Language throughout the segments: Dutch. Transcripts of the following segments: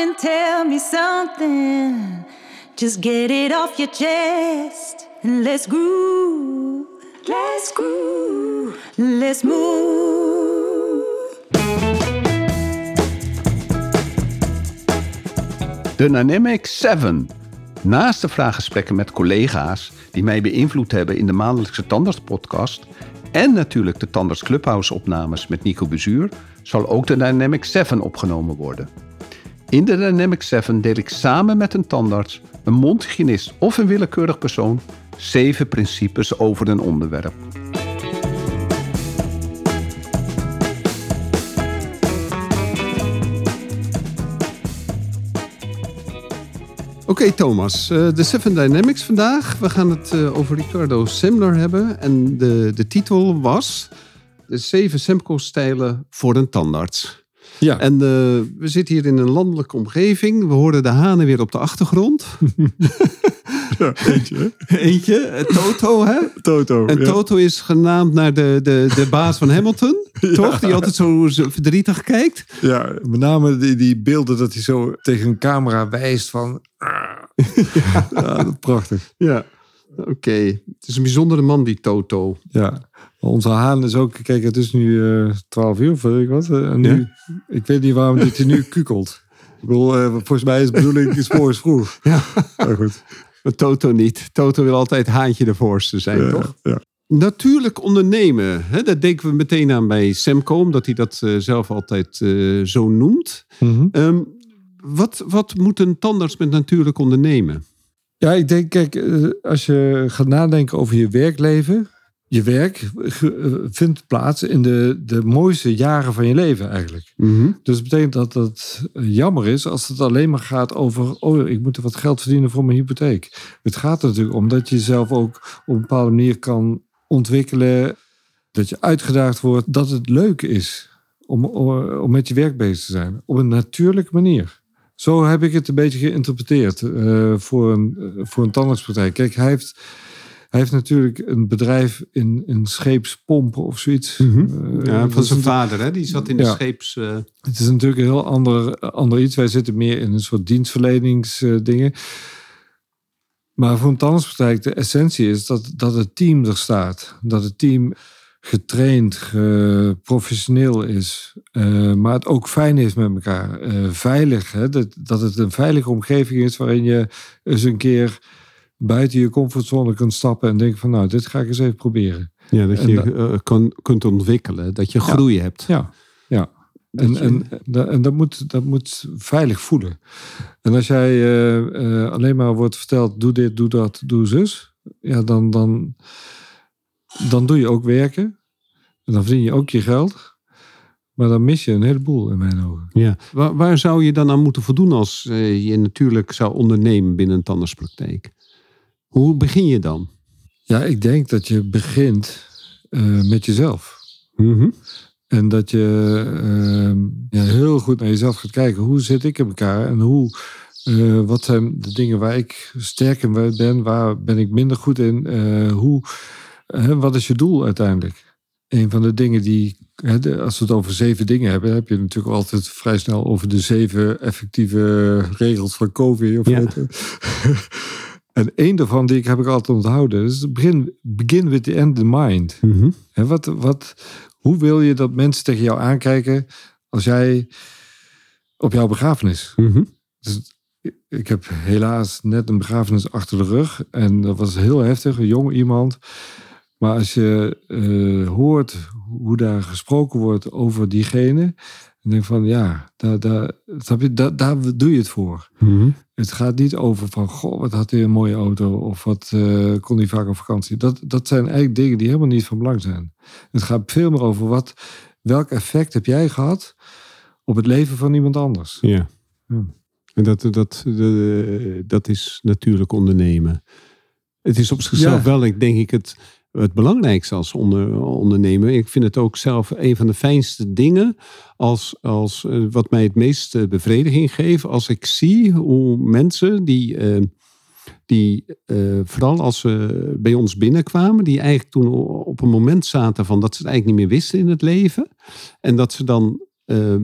and tell me something. Just get it off your chest and let's groove. Let's groove. Let's move. Dynamic 7. Naast de vraaggesprekken met collega's die mij beïnvloed hebben in de maandelijkse Tandarts-podcast en natuurlijk de Tandarts Clubhouse-opnames met Nico Bezuur, zal ook de Dynamic 7 opgenomen worden. In de Dynamic 7 deel ik samen met een tandarts, een mondhygiënist of een willekeurig persoon zeven principes over een onderwerp. Oké Thomas, eh, de Seven Dynamics vandaag. We gaan het eh, over Ricardo Semler hebben. En de, de titel was de zeven Semco-stijlen voor een tandarts. Ja. En eh, we zitten hier in een landelijke omgeving. We horen de hanen weer op de achtergrond. ja eentje. Eentje, eh, Toto hè? Toto. En ja. Toto is genaamd naar de, de, de baas van Hamilton, toch? Die altijd zo, verdrietig kijkt. Ja, met name die, die beelden dat hij zo tegen een camera wijst van... ja, prachtig. Ja. Oké, het is een bijzondere man die Toto. Ja, onze haan is ook... Kijk, het is nu eh 12 uur of weet ik wat. eh, En nu, Ja? Ik weet niet waarom dit nu kukelt. Ik bedoel, eh, volgens mij is de bedoeling, is voor vroeg. Ja. Maar goed. Maar Toto niet. Toto wil altijd haantje de voorste zijn, Ja, toch? ja. Natuurlijk ondernemen. Hè? Dat denken we meteen aan bij Semco, omdat hij dat zelf altijd zo noemt. Mhm. Ehm, wat, wat moet een tandarts met natuurlijk ondernemen? Ja, ik denk, kijk, als je gaat nadenken over je werkleven. Je werk eh, vindt plaats in de, de mooiste jaren van je leven eigenlijk. Dus dat betekent dat het jammer is als het alleen maar gaat over... oh, ik moet er wat geld verdienen voor mijn hypotheek. Het gaat er natuurlijk om dat je jezelf ook op een bepaalde manier kan ontwikkelen. Dat je uitgedaagd wordt, dat het leuk is om, om, om met je werk bezig te zijn. Op een natuurlijke manier. Zo heb ik het een beetje geïnterpreteerd eh, voor, een, eh, voor een tandartspraktijk. Kijk, hij heeft, hij heeft natuurlijk een bedrijf in, in scheepspompen of zoiets. Mhm. Eh, Ja, van zijn een- vader, hè? die zat in de Ja. scheeps... eh, het is natuurlijk een heel ander, ander iets. Wij zitten meer in een soort dienstverleningsdingen. Maar voor een tandartspraktijk, de essentie is dat, dat het team er staat. Dat het team getraind, ge- professioneel is. eh, maar het ook fijn is met elkaar. veilig. Hè? Dat, dat het een veilige omgeving is waarin je eens een keer buiten je comfortzone kunt stappen en denken van nou, dit ga ik eens even proberen. ja, dat En je eh, kan, kunt ontwikkelen, dat je Ja. groei hebt. Ja, ja. En, je- en, da- en dat, moet, dat moet veilig voelen. En als jij eh, eh, alleen maar wordt verteld, doe dit, doe dat, doe zus. Ja, dan, dan, dan doe je ook werken. En dan verdien je ook je geld. Maar dan mis je een heleboel in mijn ogen. Ja. Waar, waar zou je dan aan moeten voldoen als je natuurlijk zou ondernemen binnen een tandartspraktijk? Hoe begin je dan? Ja, ik denk dat je begint eh, met jezelf. Mhm. En dat je ehm, ja, heel goed naar jezelf gaat kijken. Hoe zit ik in elkaar? En hoe, eh, wat zijn de dingen waar ik sterk in ben? Waar ben ik minder goed in? Eh, hoe, wat is je doel uiteindelijk? Een van de dingen die, als we het over zeven dingen hebben, heb je natuurlijk altijd vrij snel over de zeven effectieve regels van COVID. Of Ja. en één daarvan die ik heb ik altijd onthouden, is begin, begin with the end in mind. Mhm. En wat, wat, hoe wil je dat mensen tegen jou aankijken als jij op jouw begrafenis? Mhm. Dus ik heb helaas net een begrafenis achter de rug. En dat was heel heftig, een jong iemand. Maar als je eh, hoort hoe daar gesproken wordt over diegene. Dan denk ik van ja, daar, daar, daar, daar doe je het voor. Mhm. Het gaat niet over van, goh, wat had hij een mooie auto of wat eh, kon hij vaak op vakantie. Dat, dat zijn eigenlijk dingen die helemaal niet van belang zijn. Het gaat veel meer over wat, welk effect heb jij gehad op het leven van iemand anders. Ja. Ja. En dat, dat, de- dat is natuurlijk ondernemen. Het is op zichzelf Ja. wel, ik denk ik, het, het belangrijkste als onder, ondernemer. Ik vind het ook zelf een van de fijnste dingen. Als, als, eh, wat mij het meest bevrediging geeft. Als ik zie hoe mensen die, eh, die eh, vooral als ze bij ons binnenkwamen. Die eigenlijk toen op een moment zaten van dat ze het eigenlijk niet meer wisten in het leven. En dat ze dan... eh,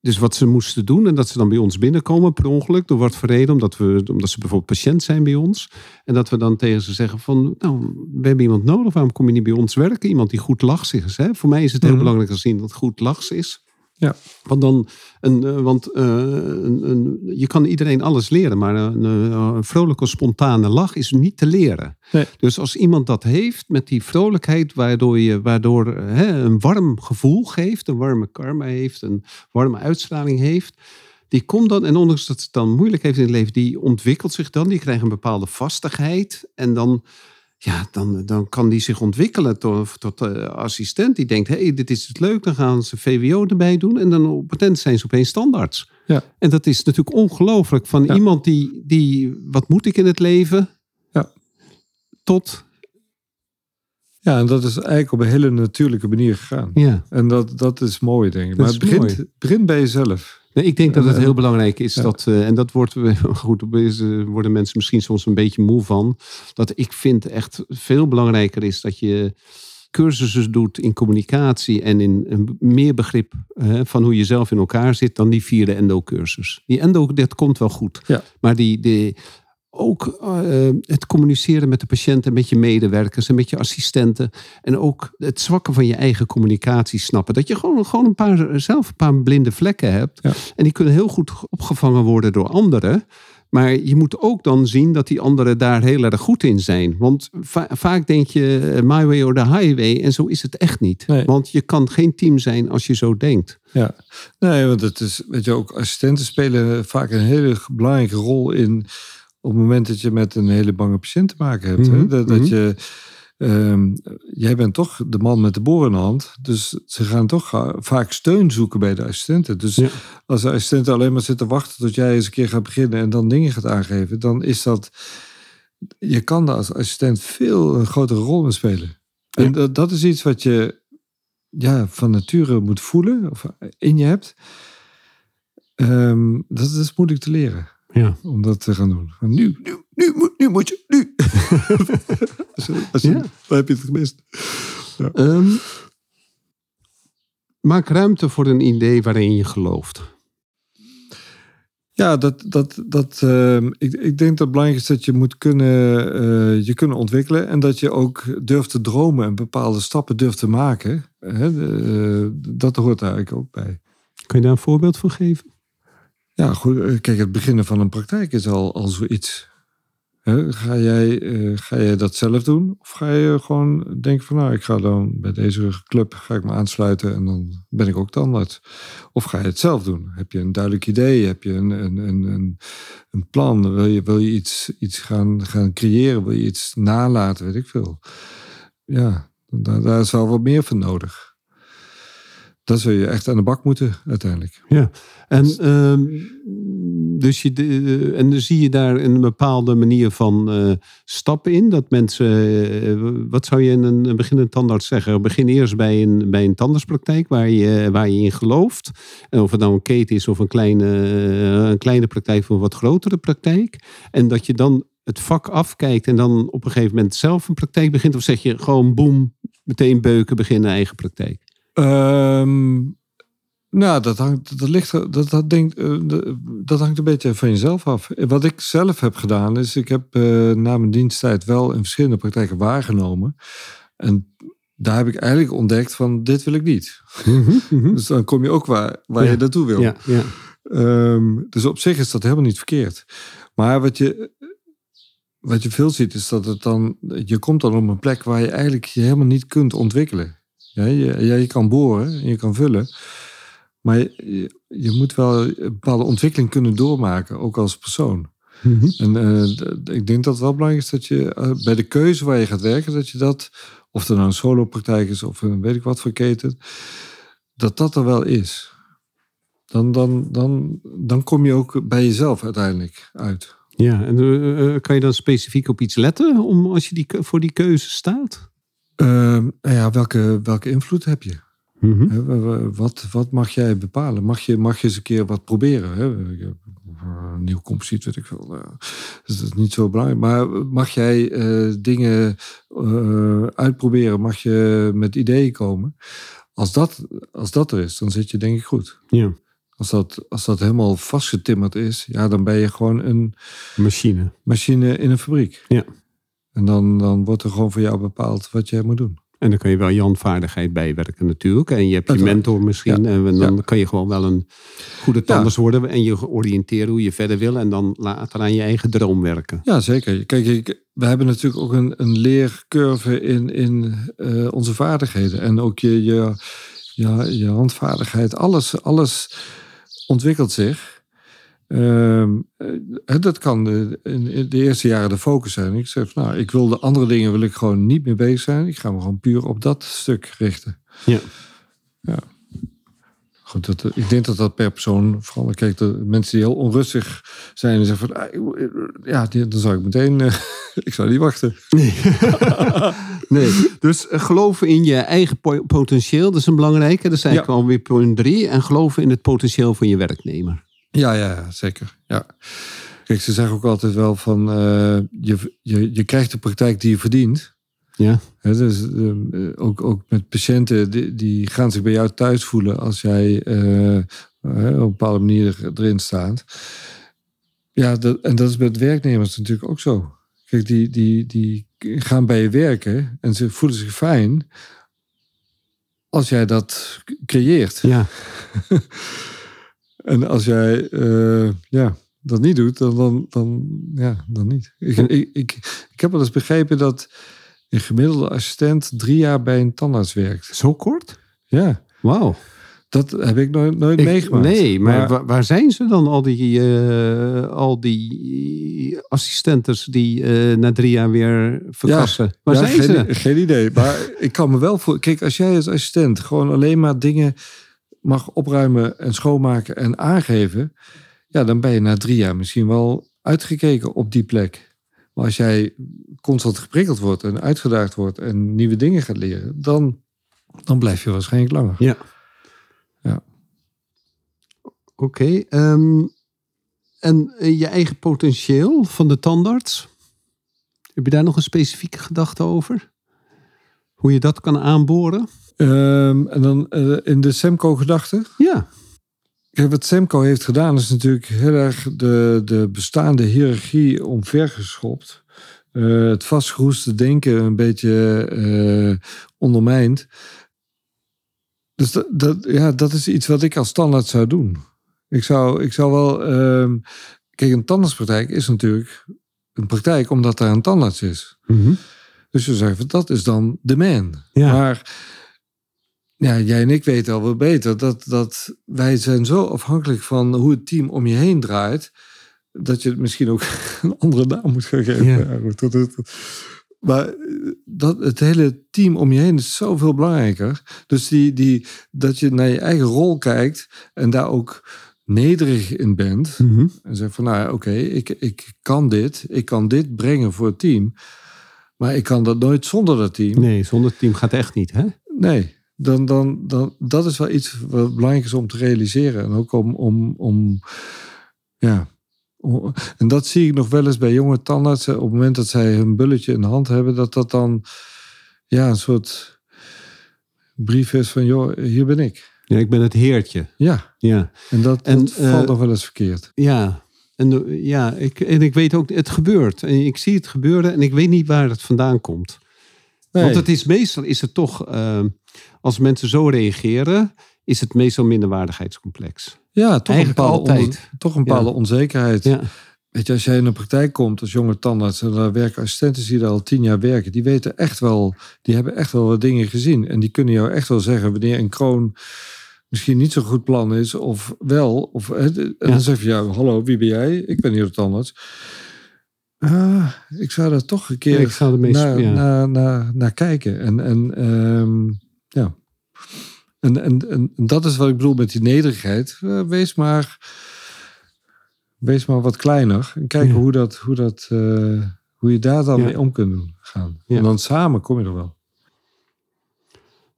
dus wat ze moesten doen en dat ze dan bij ons binnenkomen per ongeluk, door wat voor reden, omdat, we, omdat ze bijvoorbeeld patiënt zijn bij ons. En dat we dan tegen ze zeggen van, nou, we hebben iemand nodig, waarom kom je niet bij ons werken? Iemand die goed lachs Hè? Voor mij is het heel Mhm. belangrijk te zien dat goed lachs is. Ja. Want, dan een, eh, want eh, een, een, je kan iedereen alles leren, maar een, een vrolijke, spontane lach is niet te leren. Nee. Dus als iemand dat heeft met die vrolijkheid, waardoor je waardoor, hè, een warm gevoel geeft, een warme karma heeft, een warme uitstraling heeft, die komt dan, en ondanks dat het dan moeilijk heeft in het leven, die ontwikkelt zich dan, die krijgt een bepaalde vastigheid. En dan, ja, dan, dan kan die zich ontwikkelen tot, tot eh, assistent. Die denkt, hé, hey, dit is het leuk, dan gaan ze VWO erbij doen. En dan op patent zijn ze opeens standaards. Ja. En dat is natuurlijk ongelooflijk van Ja. iemand die, die, wat moet ik in het leven? Ja. Tot, Ja, en dat is eigenlijk op een hele natuurlijke manier gegaan. ja. En dat, dat is mooi, denk ik. Dat Maar het begint, begint bij jezelf. Nee, ik denk dat het En- heel belangrijk is ja. dat, eh, en dat wordt, goed, worden mensen misschien soms een beetje moe van, dat ik vind echt veel belangrijker is dat je cursussen doet in communicatie en in een meer begrip eh, van hoe je zelf in elkaar zit dan die vierde endo-cursus. Die endo, dat komt wel goed. Ja. Maar die, die, ook eh, het communiceren met de patiënt en met je medewerkers en met je assistenten. En ook het zwakke van je eigen communicatie snappen. Dat je gewoon, gewoon een paar, zelf een paar blinde vlekken hebt. Ja. En die kunnen heel goed opgevangen worden door anderen. Maar je moet ook dan zien dat die anderen daar heel erg goed in zijn. Want va- vaak denk je eh, my way or the highway. En zo is het echt niet. Nee. Want je kan geen team zijn als je zo denkt. Ja, nee, want het is, weet je, ook assistenten spelen vaak een hele belangrijke rol in op het moment dat je met een hele bange patiënt te maken hebt. hè? Mhm, Dat, dat mhm. je, ehm, jij bent toch de man met de boor in de hand, dus ze gaan toch vaak steun zoeken bij de assistenten. Dus Ja. als de assistenten alleen maar zitten wachten tot jij eens een keer gaat beginnen en dan dingen gaat aangeven, dan is dat, je kan daar als assistent veel een grotere rol in spelen. Ja. En dat, dat is iets wat je ja, van nature moet voelen of in je hebt. Ehm, dat, dat is moeilijk te leren Ja. om dat te gaan doen. Van Nu, nu, nu, moet- nu moet je, nu. als je, als je, Ja. Dan heb je het gemist. Ehm, maak ruimte voor een idee waarin je gelooft. Ja, dat, dat, dat, ehm, ik, ik denk dat het belangrijk is dat je moet kunnen, eh, je kunnen ontwikkelen. En dat je ook durft te dromen en bepaalde stappen durft te maken. Hè, eh, dat hoort daar eigenlijk ook bij. Kun je daar een voorbeeld van geven? Ja, goed. eh, Kijk, het beginnen van een praktijk is al, al zoiets. Hè, ga, jij, eh, ga jij dat zelf doen? Of ga je gewoon denken van, nou, ik ga dan bij deze club ga ik me aansluiten en dan ben ik ook tandarts. Of ga je het zelf doen? Heb je een duidelijk idee? Heb je een, een, een, een, plan? Wil je, wil je iets, iets gaan, gaan creëren? Wil je iets nalaten? Weet ik veel. Ja, daar, daar is wel wat meer voor nodig. Dan zul je echt aan de bak moeten uiteindelijk. Ja. En, ehm, dus je, de- en dan zie je daar een bepaalde manier van eh, stappen in. Dat mensen, eh, wat zou je in een, beginnend tandarts zeggen? Begin eerst bij een, bij een tandartspraktijk waar je, waar je in gelooft. En of het nou een keten is of een kleine, eh, een kleine praktijk of een wat grotere praktijk. En dat je dan het vak afkijkt en dan op een gegeven moment zelf een praktijk begint. Of zeg je gewoon boem, meteen beuken, beginnen eigen praktijk. Ehm, nou, dat hangt, dat ligt, dat, dat, denk, eh, dat hangt een beetje van jezelf af. Wat ik zelf heb gedaan, is ik heb eh, na mijn diensttijd wel in verschillende praktijken waargenomen. En daar heb ik eigenlijk ontdekt van, dit wil ik niet. Dus dan kom je ook waar, waar Ja. je naartoe wil. Ja, ja. Ehm, dus op zich is dat helemaal niet verkeerd. Maar wat je, wat je veel ziet, is dat het dan, je komt dan op een plek waar je eigenlijk je helemaal niet kunt ontwikkelen. Ja, je, ja, je kan boren en je kan vullen. Maar je, je- moet wel een bepaalde ontwikkeling kunnen doormaken, ook als persoon. Mhm. En eh, ik denk dat het wel belangrijk is dat je eh, bij de keuze waar je gaat werken, dat je dat, of er nou een solopraktijk is of een weet ik wat voor keten, dat dat er wel is. Dan, dan, dan, dan kom je ook bij jezelf uiteindelijk uit. Ja, en eh, kan je dan specifiek op iets letten om, als je die, voor die keuze staat? Ehm, nou ja, welke, welke invloed heb je? Mhm. Wat, wat mag jij bepalen? Mag je, mag je eens een keer wat proberen? Hè? Een nieuw composiet, weet ik veel. eh, dus dat is niet zo belangrijk. Maar mag jij eh, dingen eh, uitproberen? Mag je met ideeën komen? Als dat, als dat er is, dan zit je denk ik goed. Ja. Als dat, als dat helemaal vastgetimmerd is, ja, dan ben je gewoon een Machine. machine in een fabriek. Ja. En dan, dan wordt er gewoon voor jou bepaald wat jij moet doen. En dan kan je wel je handvaardigheid bijwerken natuurlijk. En je hebt je mentor misschien. Ja. En dan Ja. kan je gewoon wel een goede tandarts worden. En je oriënteren hoe je verder wil. En dan later aan je eigen droom werken. Ja, zeker. Kijk, we hebben natuurlijk ook een, een leercurve in, in eh, onze vaardigheden. En ook je, je, je, je handvaardigheid. Alles, alles ontwikkelt zich. Ehm, eh, dat kan de, in de eerste jaren de focus zijn. Ik zeg, nou, ik wil de andere dingen wil ik gewoon niet meer bezig zijn. Ik ga me gewoon puur op dat stuk richten. Ja. Ja. Goed, dat, eh, ik denk dat dat per persoon, vooral kijk, de mensen die heel onrustig zijn en zeggen van, ah, ik- ja, dan zou ik meteen, eh, ik zou niet wachten. Nee. nee. Dus eh, geloven in je eigen po- potentieel. Dat is een belangrijke. Dat is eigenlijk Ja. alweer punt drie. En geloven in het potentieel van je werknemer. Ja, ja, zeker. Ja. Kijk, ze zeggen ook altijd wel van, eh, je, je, je krijgt de praktijk die je verdient. Ja. Hè, dus, eh, ook, ook met patiënten, die, die gaan zich bij jou thuis voelen als jij eh, op een bepaalde manier erin staat. Ja, dat, en dat is met werknemers natuurlijk ook zo. Kijk, die, die, die gaan bij je werken en ze voelen zich fijn als jij dat creëert. Ja. En als jij eh, ja, dat niet doet, dan, dan, dan, ja, dan niet. Ik, ik, ik, ik heb wel eens begrepen dat een gemiddelde assistent drie jaar bij een tandarts werkt. Zo kort? Ja, Wauw. dat heb ik nooit, nooit Ik- meegemaakt. Nee, maar, Maar- wa- waar zijn ze dan, al die, eh, al die assistentes die eh, na drie jaar weer verkassen? waar Ja, zijn geen, ze? Geen idee. Maar ik kan me wel voor. Kijk, als jij als assistent gewoon alleen maar dingen mag opruimen en schoonmaken en aangeven. Ja, dan ben je na drie jaar misschien wel uitgekeken op die plek. Maar als jij constant geprikkeld wordt en uitgedaagd wordt en nieuwe dingen gaat leren, dan, dan blijf je waarschijnlijk langer. Ja. Ja. Oké. ehm, en eh, je eigen potentieel van de tandarts? Heb je daar nog een specifieke gedachte over? Hoe je dat kan aanboren? Ehm, en dan eh, in de Semco-gedachte. Ja. Kijk, wat Semco heeft gedaan is natuurlijk heel erg de, de bestaande hiërarchie omvergeschopt. Eh het vastgeroeste denken een beetje eh ondermijnd. Dus dat, dat, ja, dat is iets wat ik als standaard zou doen. Ik zou, ik zou wel... ehm, kijk, een tandartspraktijk is natuurlijk een praktijk omdat daar een tandarts is. Mhm. Dus je zegt, van, dat is dan de man. Ja. Maar ja, jij en ik weten al wel beter dat, dat wij zijn zo afhankelijk van hoe het team om je heen draait, dat je het misschien ook een andere naam moet gaan geven. Ja. Ja, goed, dat, dat- maar eh, dat, het hele team om je heen is zoveel belangrijker. Dus die, die, dat je naar je eigen rol kijkt en daar ook nederig in bent. Mhm. En zeg van, nou ja, oké, ik, ik kan dit. Ik kan dit brengen voor het team. Maar ik kan dat nooit zonder dat team. Nee, zonder team gaat echt niet, hè? Nee, dan, dan, dan, dat is wel iets wat belangrijk is om te realiseren. En ook om, om, om ja. om- En dat zie ik nog wel eens bij jonge tandartsen. Op het moment dat zij hun bulletje in de hand hebben, dat dat dan ja, een soort brief is van, joh, hier ben ik. Ja, ik ben het heertje. Ja, Ja. en dat, En, dat eh, valt nog wel eens verkeerd. Ja, en, eh, ja ik, en ik weet ook, het gebeurt. En ik zie het gebeuren en ik weet niet waar het vandaan komt. Nee. Want het is meestal, is het toch, eh, als mensen zo reageren, is het meestal minderwaardigheidscomplex. ja, toch een bepaalde, toch een bepaalde Ja. onzekerheid. Ja, Weet je, als jij in een praktijk komt als jonge tandarts en daar werken assistenten die daar al tien jaar werken, die weten echt wel, die hebben echt wel wat dingen gezien. En die kunnen jou echt wel zeggen wanneer een kroon misschien niet zo'n goed plan is, of wel. Of, hè, en Ja. dan zeg je, ja, hallo, wie ben jij? Ik ben hier de tandarts. Ah, ik zou daar toch een keer Ja, ik zou naar, ja. naar, naar, naar kijken. En, en ehm, ja. En, en, en dat is wat ik bedoel met die nederigheid. Eh, wees maar wees maar wat kleiner en kijk Ja. hoe, dat, hoe, dat, eh, hoe je daar dan mee om kunt doen, gaan. En dan samen kom je er wel.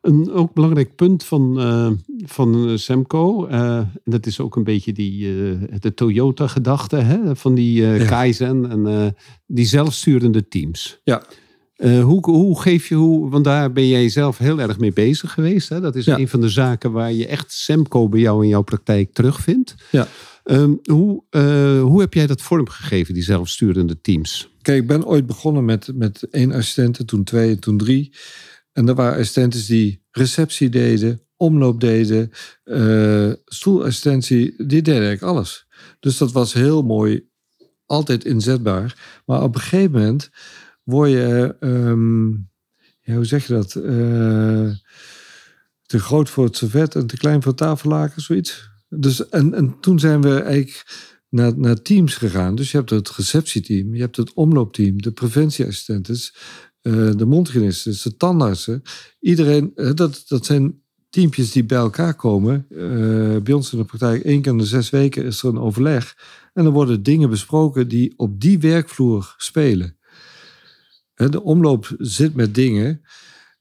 Een ook belangrijk punt van, eh, van eh, Semco, eh, dat is ook een beetje die, de Toyota-gedachte, hè, van die Ja. Kaizen en die zelfsturende teams. Ja. Uh, hoe, hoe geef je, hoe, want daar ben jij zelf heel erg mee bezig geweest. Hè? Dat is een van de zaken waar je echt Semco bij jou in jouw praktijk terugvindt. Ja. Um, hoe, uh, hoe heb jij dat vormgegeven, die zelfsturende teams? Kijk, ik ben ooit begonnen met, met één assistent, toen twee, toen drie. En er waren assistenten die receptie deden, omloop deden, uh, stoelassistentie, die deden eigenlijk alles. Dus dat was heel mooi, altijd inzetbaar. Maar op een gegeven moment word je, um, ja, hoe zeg je dat? Uh, te groot voor het servet en te klein voor tafellaken, zoiets. Dus, en, en toen zijn we eigenlijk naar, naar teams gegaan. Dus je hebt het receptieteam, je hebt het omloopteam, de preventieassistenten, uh, de mondhygiënisten, de tandartsen. Iedereen, dat, dat zijn teampjes die bij elkaar komen. Uh, bij ons in de praktijk, één keer in de zes weken is er een overleg. En dan worden dingen besproken die op die werkvloer spelen. De omloop zit met dingen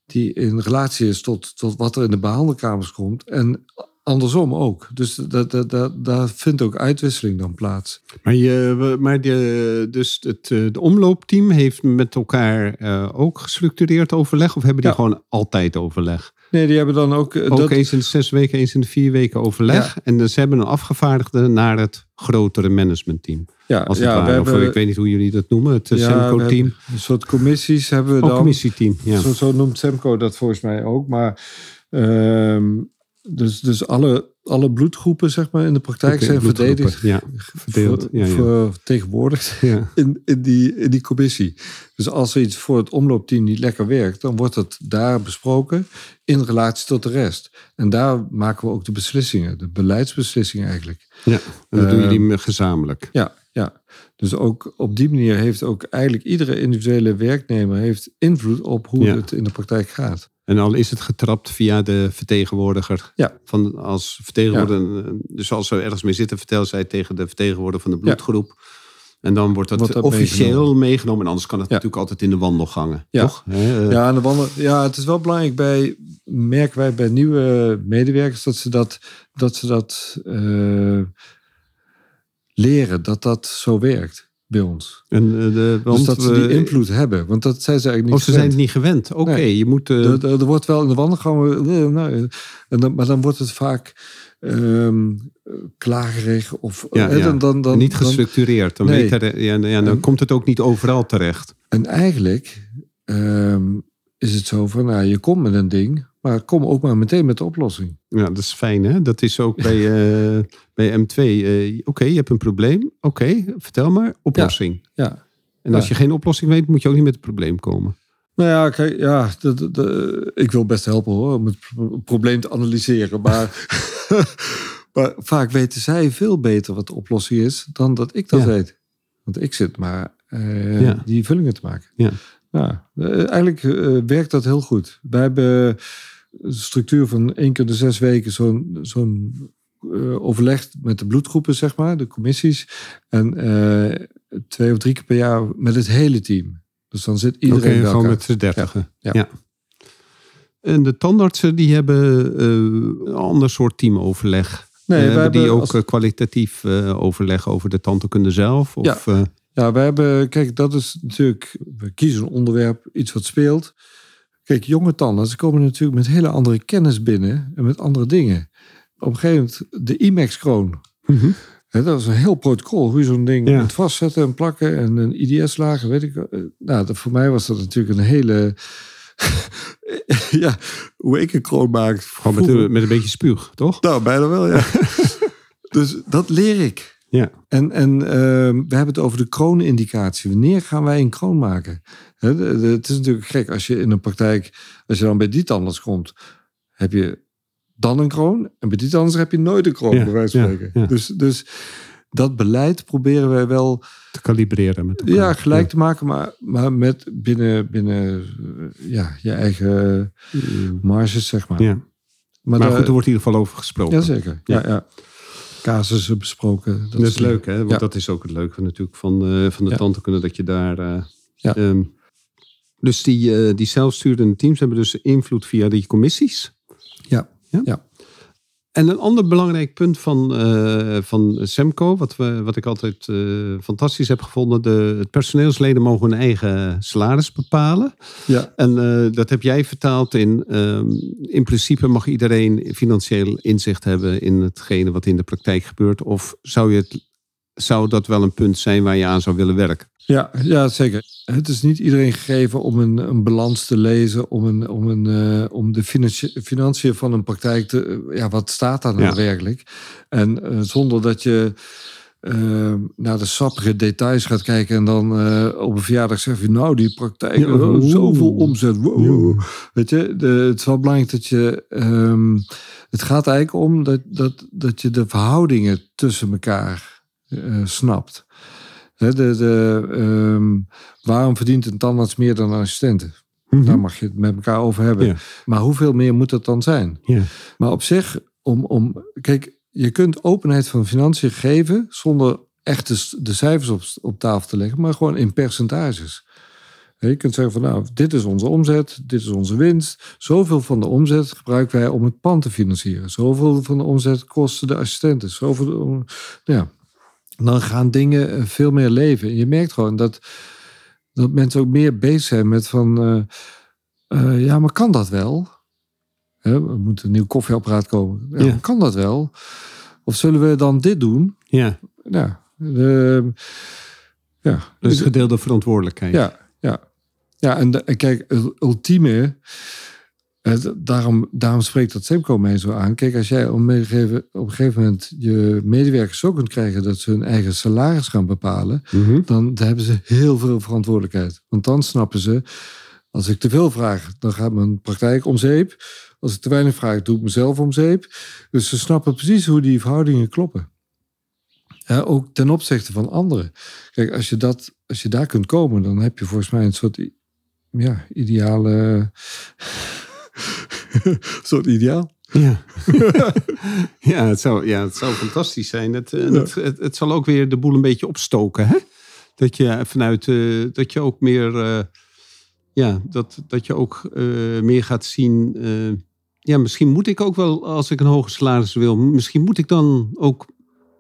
die in relatie is tot, tot wat er in de behandelkamers komt. En andersom ook. Dus dat, dat, dat, daar vindt ook uitwisseling dan plaats. Maar, je, maar de, dus het eh, de omloopteam heeft met elkaar uh, ook gestructureerd overleg? Of hebben die gewoon altijd overleg? Nee, die hebben dan ook... Uh, ook dat... eens in de zes weken, eens in de vier weken overleg. En dus ze hebben een afgevaardigde naar het grotere managementteam. Ja, als het ja, ware. Hebben, of ik weet niet hoe jullie dat noemen, het Semco-team. Een soort commissies hebben we dan. Een commissieteam, ja. Zo, zo noemt Semco dat volgens mij ook. Maar... Uh, dus, dus alle, alle bloedgroepen zeg maar, in de praktijk zijn verdedigd, ja, verdeeld, ja, ja. vertegenwoordigd ja. in, in, die, in die commissie. Dus als er iets voor het omloopteam niet lekker werkt, dan wordt het daar besproken in relatie tot de rest. En daar maken we ook de beslissingen, de beleidsbeslissingen eigenlijk. Ja, en dat doen jullie ehm, gezamenlijk. Ja, ja. Dus ook op die manier heeft ook eigenlijk iedere individuele werknemer heeft invloed op hoe het in de praktijk gaat. En al is het getrapt via de vertegenwoordiger. Ja. Van als vertegenwoordiger, Dus als er ergens mee zitten, vertel zij tegen de vertegenwoordiger van de bloedgroep. En dan wordt dat, officieel meegenomen. En anders kan het natuurlijk altijd in de wandelgangen. Ja. Toch? Ja, de wandel, ja, het is wel belangrijk bij, merken wij bij nieuwe medewerkers, dat ze dat, dat, ze dat uh, leren, dat dat zo werkt bij ons. En, uh, de, want, dus dat ze die invloed hebben. Want dat zijn ze eigenlijk niet Of ze zijn het niet gewend. Oké, okay, je moet... Uh... Er, er, wordt wel in de wandelgangen... Nou, en dan, maar dan wordt het vaak um, klagerig of... Ja. Dan, dan, dan, niet gestructureerd. Dan, nee. er, ja, ja, dan en, komt het ook niet overal terecht. En eigenlijk um, is het zo van... Nou, je komt met een ding... Maar kom ook maar meteen met de oplossing. Ja, dat is fijn hè. Dat is ook bij, uh, bij M2. Uh, Oké, je hebt een probleem. Oké, vertel maar. Oplossing. Ja. ja. En als je geen oplossing weet, moet je ook niet met het probleem komen. Nou ja, kijk, ja de, de, de, ik wil best helpen hoor, om het probleem te analyseren. Maar, maar vaak weten zij veel beter wat de oplossing is dan dat ik dat weet. Want ik zit maar uh, die vullingen te maken. Ja. Ja, eigenlijk werkt dat heel goed. Wij hebben structuur van één keer de zes weken zo'n zo'n uh, overleg met de bloedgroepen, zeg maar, de commissies. En uh, twee of drie keer per jaar met het hele team. Dus dan zit iedereen okay, gewoon met z'n dertigen. Ja. ja. En de tandartsen die hebben uh, een ander soort teamoverleg. Nee, hebben die ook als... kwalitatief overleg over de tandheelkunde zelf? Of, ja. ja, we hebben, kijk, dat is natuurlijk, we kiezen een onderwerp, iets wat speelt. Kijk, jonge tandartsen komen natuurlijk met hele andere kennis binnen en met andere dingen. Op een gegeven moment de IMAX-kroon. Mm dat was een heel protocol, hoe je zo'n ding ja. moet vastzetten en plakken en een IDS-lager, weet ik. Nou, dat, voor mij was dat natuurlijk een hele. ja, hoe ik een kroon maak. Gewoon met, met, een beetje spuug, toch? Nou, bijna wel, ja. dus dat leer ik. Ja. En, en uh, we hebben het over de kroonindicatie. Wanneer gaan wij een kroon maken? het is natuurlijk gek als je in een praktijk, als je dan bij die tandarts komt, heb je dan een kroon. En bij die tandarts heb je nooit een kroon, bij wijze van spreken. Dus, dus dat beleid proberen wij wel te kalibreren. Met ja, gelijk te maken, maar, maar met binnen, binnen ja, je eigen mm. marges, zeg maar. Ja. Maar, maar goed, er wordt in ieder geval over gesproken. Jazeker, ja, ja. Casussen besproken. Dat, is leuk, hè? Want dat is ook het leuke natuurlijk van, uh, van de tante kunnen dat je daar... Uh, ja. Um, dus die, uh, die zelfsturende teams hebben dus invloed via die commissies? Ja. ja? ja. En een ander belangrijk punt van, uh, van Semco, wat, we, wat ik altijd uh, fantastisch heb gevonden, de het personeelsleden mogen hun eigen salaris bepalen. Ja. En uh, dat heb jij vertaald in, ehm, in principe mag iedereen financieel inzicht hebben in hetgene wat in de praktijk gebeurt. Of zou, je het, zou dat wel een punt zijn waar je aan zou willen werken? Ja, ja, zeker. Het is niet iedereen gegeven om een, een balans te lezen, om, een, om, een, uh, om de financiën van een praktijk te. Ja, wat staat daar nou ja. werkelijk? En uh, zonder dat je naar de sappige details gaat kijken en dan op een verjaardag zeg je, nou, die praktijk, ja, oh, zoveel omzet. Wow. Weet je, de, het is wel belangrijk dat je. Um, het gaat eigenlijk om dat, dat, dat je de verhoudingen tussen elkaar snapt. De, de, um, waarom verdient een tandarts meer dan een assistente? Mm -hmm. Daar mag je het met elkaar over hebben. Ja. Maar hoeveel meer moet dat dan zijn? Ja. Maar op zich, om, om, kijk, je kunt openheid van financiën geven zonder echt de, de cijfers op, op tafel te leggen, maar gewoon in percentages. Je kunt zeggen van nou, dit is onze omzet, dit is onze winst. Zoveel van de omzet gebruiken wij om het pand te financieren. Zoveel van de omzet kosten de assistenten. Zoveel, ja, dan gaan dingen veel meer leven. Je merkt gewoon dat, dat mensen ook meer bezig zijn met van... Uh, uh, ja, maar kan dat wel? Hè, er moet een nieuw koffieapparaat komen. Ja, ja. Kan dat wel? Of zullen we dan dit doen? Ja. Ja. De, ja. Dus gedeelde verantwoordelijkheid. Ja, ja. Ja, en, de, en kijk, het ultieme... Daarom, daarom spreekt dat Semco mij zo aan. Kijk, als jij op een, gegeven, moment je medewerkers zo kunt krijgen dat ze hun eigen salaris gaan bepalen, Mhm. mm -hmm. dan hebben ze heel veel verantwoordelijkheid. Want dan snappen ze, als ik te veel vraag, dan gaat mijn praktijk om zeep. Als ik te weinig vraag, doe ik mezelf om zeep. Dus ze snappen precies hoe die verhoudingen kloppen. Ja, ook ten opzichte van anderen. Kijk, als je, dat, als je daar kunt komen, dan heb je volgens mij een soort ja, ideale soort ideaal. Ja. ja, het zou, ja, het zou fantastisch zijn. Het, ja. het, het, het, zal ook weer de boel een beetje opstoken. Hè? Dat je vanuit, uh, dat je ook meer, uh, ja, dat, dat je ook uh, meer gaat zien. ja, misschien moet ik ook wel, als ik een hoger salaris wil, misschien moet ik dan ook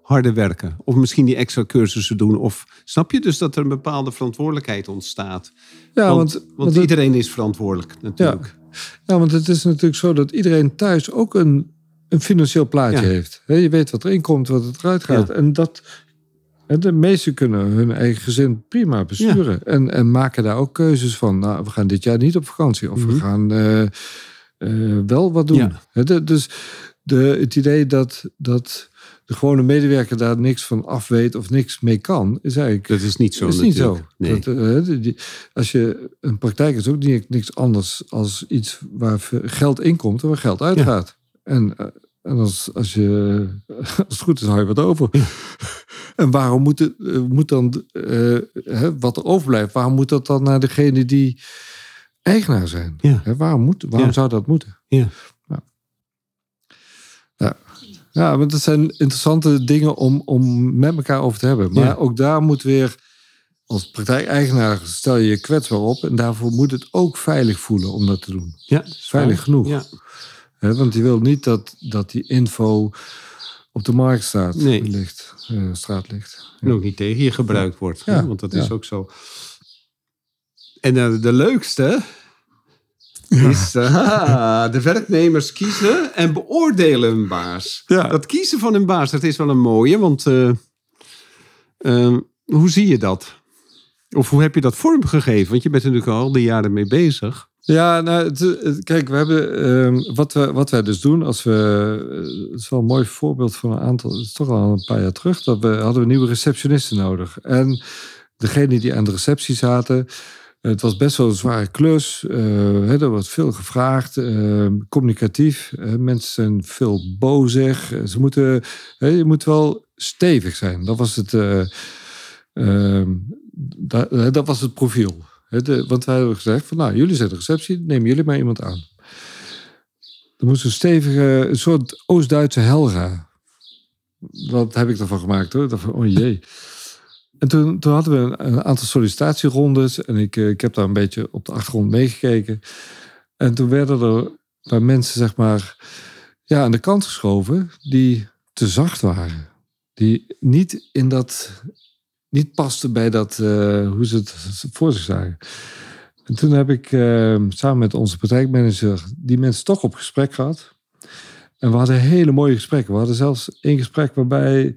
harder werken. Of misschien die extra cursussen doen. Of snap je dus dat er een bepaalde verantwoordelijkheid ontstaat? Ja, want, want, want iedereen is verantwoordelijk natuurlijk. Ja. Ja, want het is natuurlijk zo dat iedereen thuis ook een, een financieel plaatje ja. heeft. Je weet wat erin komt, wat het eruit gaat. Ja. En dat, de meesten kunnen hun eigen gezin prima besturen. Ja. En, en maken daar ook keuzes van. Nou, we gaan dit jaar niet op vakantie. Of mm -hmm. we gaan uh, uh, wel wat doen. De, dus de, het idee dat, dat de gewone medewerker daar niks van af weet of niks mee kan, is eigenlijk. Dat is niet zo. Is niet zo. Nee. Dat, uh, die, als je een praktijk is ook niet, niks anders als iets waar geld inkomt en waar geld uitgaat. Ja. En, uh, en als, als, je, als het goed is, hou je wat over. Ja. En waarom moet, het, uh, moet dan wat er overblijft, waarom moet dat dan naar degene die eigenaar zijn? Ja. waarom moet, waarom zou dat moeten? Ja. Ja, want dat zijn interessante dingen om, om met elkaar over te hebben. Maar ja. ook daar moet weer, als praktijkeigenaar stel je je kwetsbaar op. En daarvoor moet het ook veilig voelen om dat te doen. Ja, veilig genoeg. Ja. He, want je wil niet dat, dat die info op de markt staat, nee. ligt, uh, straat ligt. En ook niet tegen je gebruikt wordt. Ja. Want dat is ook zo. En uh, de leukste, is uh, de werknemers kiezen en beoordelen hun baas. Ja. Dat kiezen van hun baas, dat is wel een mooie, want uh, uh, hoe zie je dat? Of hoe heb je dat vormgegeven? Want je bent er natuurlijk al die jaren mee bezig. Ja, nou, het, het, kijk, we hebben ehm, wat, we, wat wij dus doen als we. Het is wel een mooi voorbeeld van een aantal. Het is toch al een paar jaar terug. Dat we hadden we nieuwe receptionisten nodig. En degene die aan de receptie zaten. Het was best wel een zware klus. Uh, er wordt veel gevraagd. Uh, communicatief. Mensen zijn veel bozig. ze moeten, je moet wel stevig zijn. Dat was het, ehm, dat, dat, was het profiel. Want wij hebben gezegd: van, nou, jullie zijn de receptie, neem jullie maar iemand aan. Er moest een stevige, een soort Oost-Duitse Helga. Dat heb ik ervan gemaakt hoor. Dat oh jee. En toen, toen hadden we een, aantal sollicitatierondes. En ik, ik heb daar een beetje op de achtergrond meegekeken. En toen werden er bij mensen, zeg maar. ja, aan de kant geschoven die te zacht waren. Die niet in dat, niet pasten bij dat, eh, hoe ze het voor zich zagen. En toen heb ik eh, samen met onze praktijkmanager die mensen toch op gesprek gehad. En we hadden hele mooie gesprekken. We hadden zelfs een gesprek waarbij eh,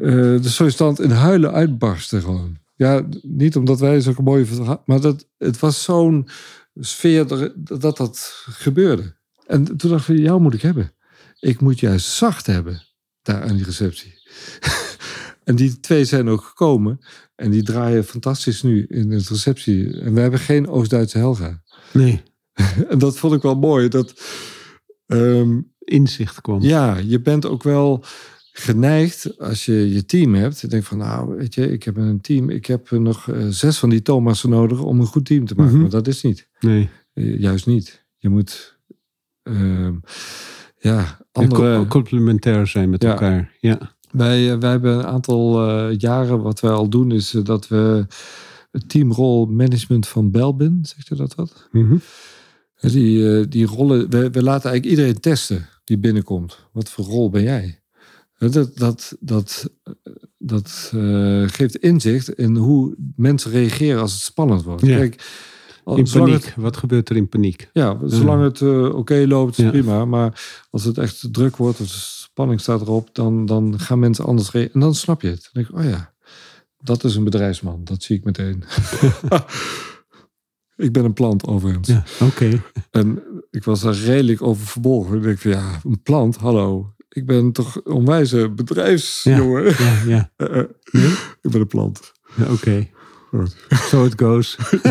de sollicitant in huilen uitbarstte gewoon. Ja, niet omdat wij zo'n mooie verhaal, maar dat, het was zo'n sfeer dat, dat dat gebeurde. En toen dacht ik, jou moet ik hebben. Ik moet juist zacht hebben daar aan die receptie. en die twee zijn ook gekomen. En die draaien fantastisch nu in het receptie. En we hebben geen Oost-Duitse Helga. Nee. en dat vond ik wel mooi. Dat ehm, inzicht kwam. Ja, je bent ook wel geneigd als je je team hebt. Je denkt van nou, weet je, ik heb een team. Ik heb nog uh, zes van die Thomassen nodig om een goed team te maken. Mhm. Maar dat is niet. Nee. Uh, juist niet. Je moet ehm, ja, andere... complementair zijn met Ja. elkaar. Ja. Wij, eh, wij hebben een aantal eh, jaren, wat wij al doen, is eh, dat we het teamrol management van Belbin, zegt je dat wat? Mhm. Die, eh, die rollen, we, we laten eigenlijk iedereen testen die binnenkomt. Wat voor rol ben jij? Dat, dat, dat, dat eh, geeft inzicht in hoe mensen reageren als het spannend wordt. Ja. Kijk, In paniek. het- Wat gebeurt er in paniek? ja, zolang het eh, oké loopt, Ja. prima. Maar als het echt druk wordt, of de spanning staat erop, dan, dan gaan mensen anders reageren. En dan snap je het. Dan denk ik, oh ja, dat is een bedrijfsman. Dat zie ik meteen. ik ben een plant overigens. Ja, oké. En ik was daar redelijk over verbolgen. Ik denk van, ja, een plant, hallo. Ik ben toch een onwijze bedrijfsjongen. Ja, ja. Eh, eh, ik ben een plant. Ja, Oké. Goed. So it goes.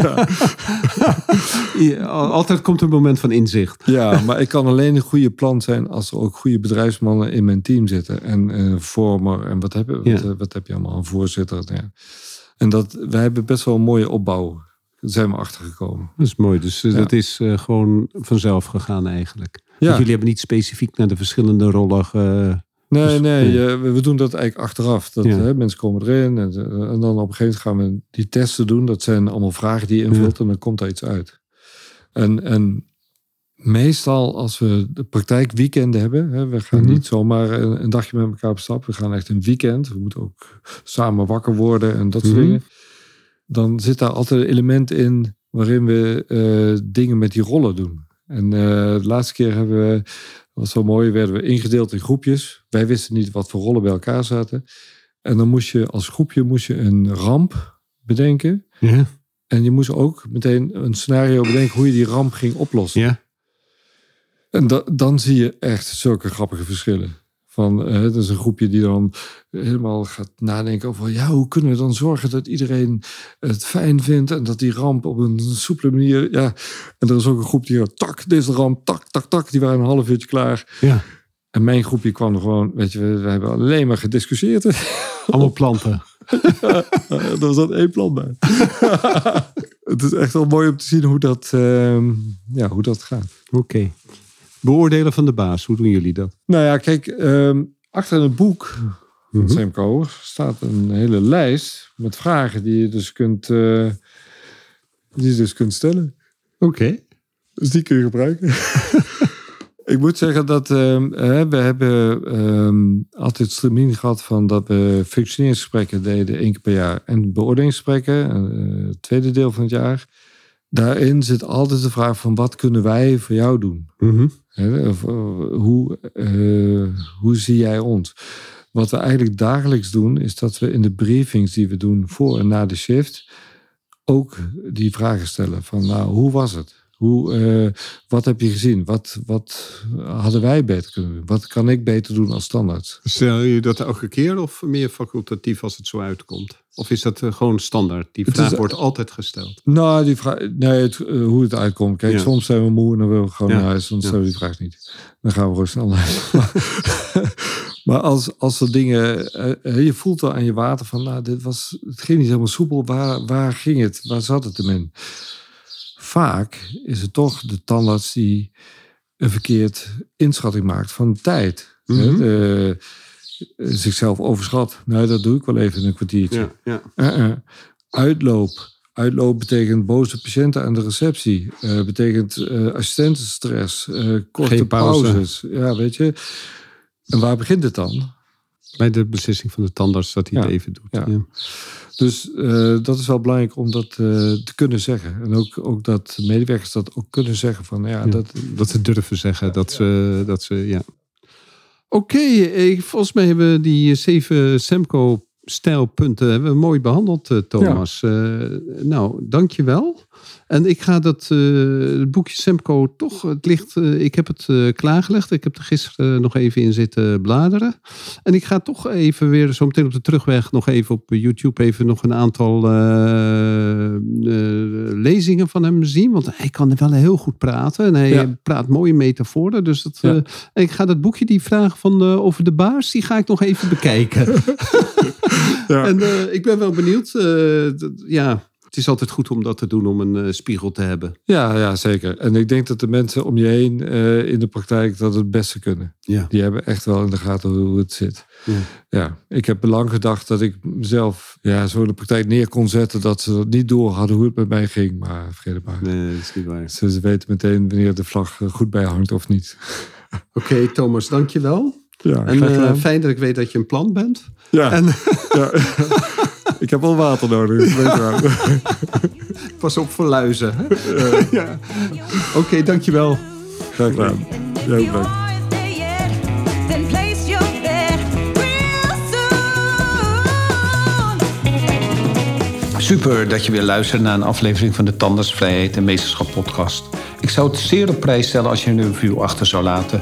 Ja, al- altijd komt een moment van inzicht. Ja, maar ik kan alleen een goede plant zijn als er ook goede bedrijfsmannen in mijn team zitten. En eh, vormer en wat heb, je, wat, Ja. wat heb je allemaal, een voorzitter. Ja. En dat, wij hebben best wel een mooie opbouw. Daar zijn we achtergekomen. Dat is mooi. Dus dat is gewoon vanzelf gegaan eigenlijk. Ja. Jullie hebben niet specifiek naar de verschillende rollen ge... Nee, Dus, nee, ja. eh, we, doen dat eigenlijk achteraf. Dat, Ja. hè, mensen komen erin en, eh, en dan op een gegeven moment gaan we die testen doen. Dat zijn allemaal vragen die je invult en dan komt er iets uit. En, en meestal als we de praktijkweekenden hebben, hè, we gaan Mhm. niet zomaar een, een dagje met elkaar op stap. We gaan echt een weekend. We moeten ook samen wakker worden en dat soort Mhm. dingen. Dan zit daar altijd een element in waarin we eh, dingen met die rollen doen. En eh, de laatste keer hebben we, was zo mooi, werden we ingedeeld in groepjes. Wij wisten niet wat voor rollen bij elkaar zaten. En dan moest je als groepje moest je een ramp bedenken. Ja. En je moest ook meteen een scenario bedenken hoe je die ramp ging oplossen. Ja. En da- dan zie je echt zulke grappige verschillen. Van, eh, het is een groepje die dan helemaal gaat nadenken over... ja, hoe kunnen we dan zorgen dat iedereen het fijn vindt... en dat die ramp op een soepele manier... Ja. En er is ook een groep die... tak, dit is de ramp, tak, tak, tak. Die waren een half uurtje klaar. ja. En mijn groepje kwam er gewoon... weet je, we, we hebben alleen maar gediscussieerd. Allemaal planten. er was dat één plan bij. het is echt wel mooi om te zien hoe dat, ehm, ja, hoe dat gaat. Oké. Beoordelen van de baas. Hoe doen jullie dat? Nou ja, kijk, ehm, achter in het boek van Mhm. Sam Koer staat een hele lijst met vragen die je dus kunt, eh, die je dus kunt stellen. Oké. Dus die kun je gebruiken. Ik moet zeggen dat ehm, eh, we hebben ehm, altijd stramien gehad van dat we functioneringsgesprekken deden één keer per jaar. En beoordelingsgesprekken, eh, het tweede deel van het jaar. Daarin zit altijd de vraag van wat kunnen wij voor jou doen? Mhm. Of, eh, hoe, eh, hoe zie jij ons? Wat we eigenlijk dagelijks doen, is dat we in de briefings die we doen voor en na de shift ook die vragen stellen. Van nou, hoe was het? Hoe, eh, wat heb je gezien? Wat, wat hadden wij beter kunnen doen? Wat kan ik beter doen als standaard? Stel je dat elke keer of meer facultatief als het zo uitkomt? Of is dat eh, gewoon standaard? Die vraag is- wordt altijd gesteld. Nou, die vraag, nee, het, eh, hoe het uitkomt. Kijk, Ja. soms zijn we moe en dan willen we gewoon Ja. naar huis. Dan stellen we die vraag niet. Dan gaan we gewoon snel naar huis. maar als, als er dingen... je voelt wel aan je water van... Nou, dit was, het ging niet helemaal soepel. Waar, waar ging het? Waar zat het hem in? Vaak is het toch de tandarts die een verkeerd inschatting maakt van tijd. Mhm. De- zichzelf overschat. Nou, dat doe ik wel even in een kwartiertje. Ja, ja. Uh-uh. Uitloop, Uitloop betekent boze patiënten aan de receptie. Betekent assistentenstress, korte pauzes. Ja, weet je. En waar begint het dan? Bij de beslissing van de tandarts dat hij Ja, het even doet. ja. Ja. Dus eh, dat is wel belangrijk om dat eh, te kunnen zeggen. En ook, ook dat medewerkers dat ook kunnen zeggen van ja, Ja. dat, Dat ze durven zeggen dat ze, dat ze ja. Oké, eh, volgens mij hebben we die zeven Semco stijlpunten hebben we mooi behandeld, eh, Thomas. Eh, nou, dankjewel. En ik ga dat eh, het boekje Semco toch, het ligt, eh, ik heb het eh, klaargelegd. Ik heb er gisteren nog even in zitten bladeren. En ik ga toch even weer, zo meteen op de terugweg, nog even op YouTube even nog een aantal lezingen van hem zien. Want hij kan wel heel goed praten. En hij Ja. praat mooie metaforen. Dus dat, Ja. ik ga dat boekje, die vraag van over de baas, die ga ik nog even bekijken. Ja. En ik ben wel benieuwd. ja, het is altijd goed om dat te doen, om een eh, spiegel te hebben. ja, ja, zeker. En ik denk dat de mensen om je heen eh, in de praktijk dat het beste kunnen. Ja. Die hebben echt wel in de gaten hoe het zit. Ja. Ja, ik heb lang gedacht dat ik mezelf ja, zo in de praktijk neer kon zetten dat ze niet door hadden hoe het met mij ging. Maar vergeet het maar. Nee, dat is niet waar. Ze, ze weten meteen wanneer de vlag er goed bij hangt of niet. Oké, Thomas, dankjewel. Ja, En eh, fijn dat ik weet dat je een plan bent. ja, En ja. ik heb wel water nodig. weet je wel. pas op voor luizen. hè? ja. Oké, dankjewel. Graag gedaan. Bedankt. soon. Super dat je weer luistert naar een aflevering van de Tandartsvrijheid en Meesterschap podcast. Ik zou het zeer op prijs stellen als je een review achter zou laten.